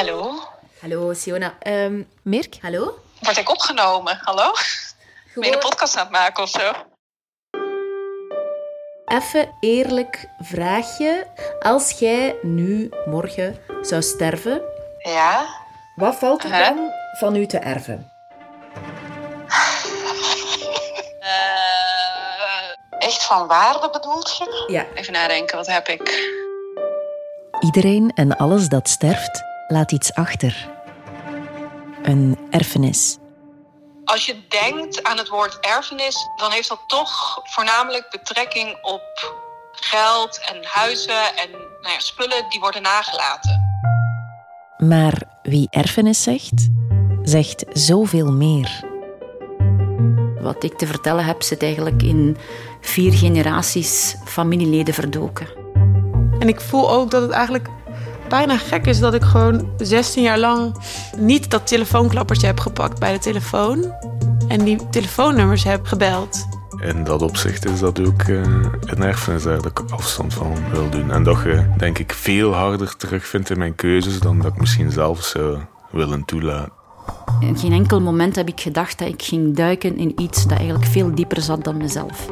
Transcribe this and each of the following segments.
Hallo? Hallo, Siona. Um, Mirk, hallo? Word ik opgenomen? Hallo? Ben je een podcast aan het maken of zo? Even eerlijk vraagje. Als jij nu, morgen, zou sterven... Ja? Wat valt er dan van u te erven? Uh, echt van waarde bedoelt je? Ja. Even nadenken, wat heb ik? Iedereen en alles dat sterft, laat iets achter. Een erfenis. Als je denkt aan het woord erfenis, dan heeft dat toch voornamelijk betrekking op geld en huizen en nou ja, spullen die worden nagelaten. Maar wie erfenis zegt, zegt zoveel meer. Wat ik te vertellen heb, zit eigenlijk in vier generaties familieleden verdoken. En ik voel ook dat het eigenlijk bijna gek is dat ik gewoon 16 jaar lang niet dat telefoonklappertje heb gepakt bij de telefoon en die telefoonnummers heb gebeld. In dat opzicht is dat ook uh, een erfenis daar dat ik afstand van wil doen. En dat je, denk ik, veel harder terugvindt in mijn keuzes dan dat ik misschien zelf zou willen toelaten. In geen enkel moment heb ik gedacht dat ik ging duiken in iets dat eigenlijk veel dieper zat dan mezelf.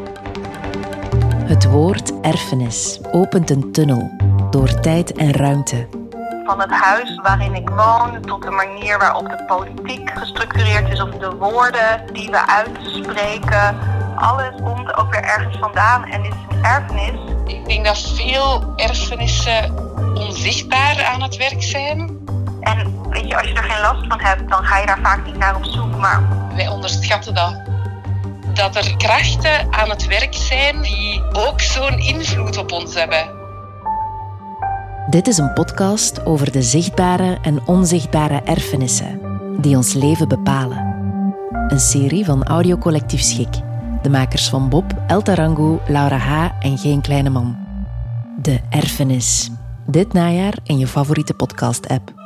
Het woord erfenis opent een tunnel door tijd en ruimte. Van het huis waarin ik woon tot de manier waarop de politiek gestructureerd is of de woorden die we uitspreken. Alles komt ook weer ergens vandaan en is een erfenis. Ik denk dat veel erfenissen onzichtbaar aan het werk zijn. En weet je, als je er geen last van hebt, dan ga je daar vaak niet naar op zoek. Maar wij onderschatten dat. Dat er krachten aan het werk zijn die ook zo'n invloed op ons hebben. Dit is een podcast over de zichtbare en onzichtbare erfenissen die ons leven bepalen. Een serie van Audiocollectief Schik. De makers van Bob, El Tarango, Laura H. en Geen Kleine Man. De erfenis. Dit najaar in je favoriete podcast-app.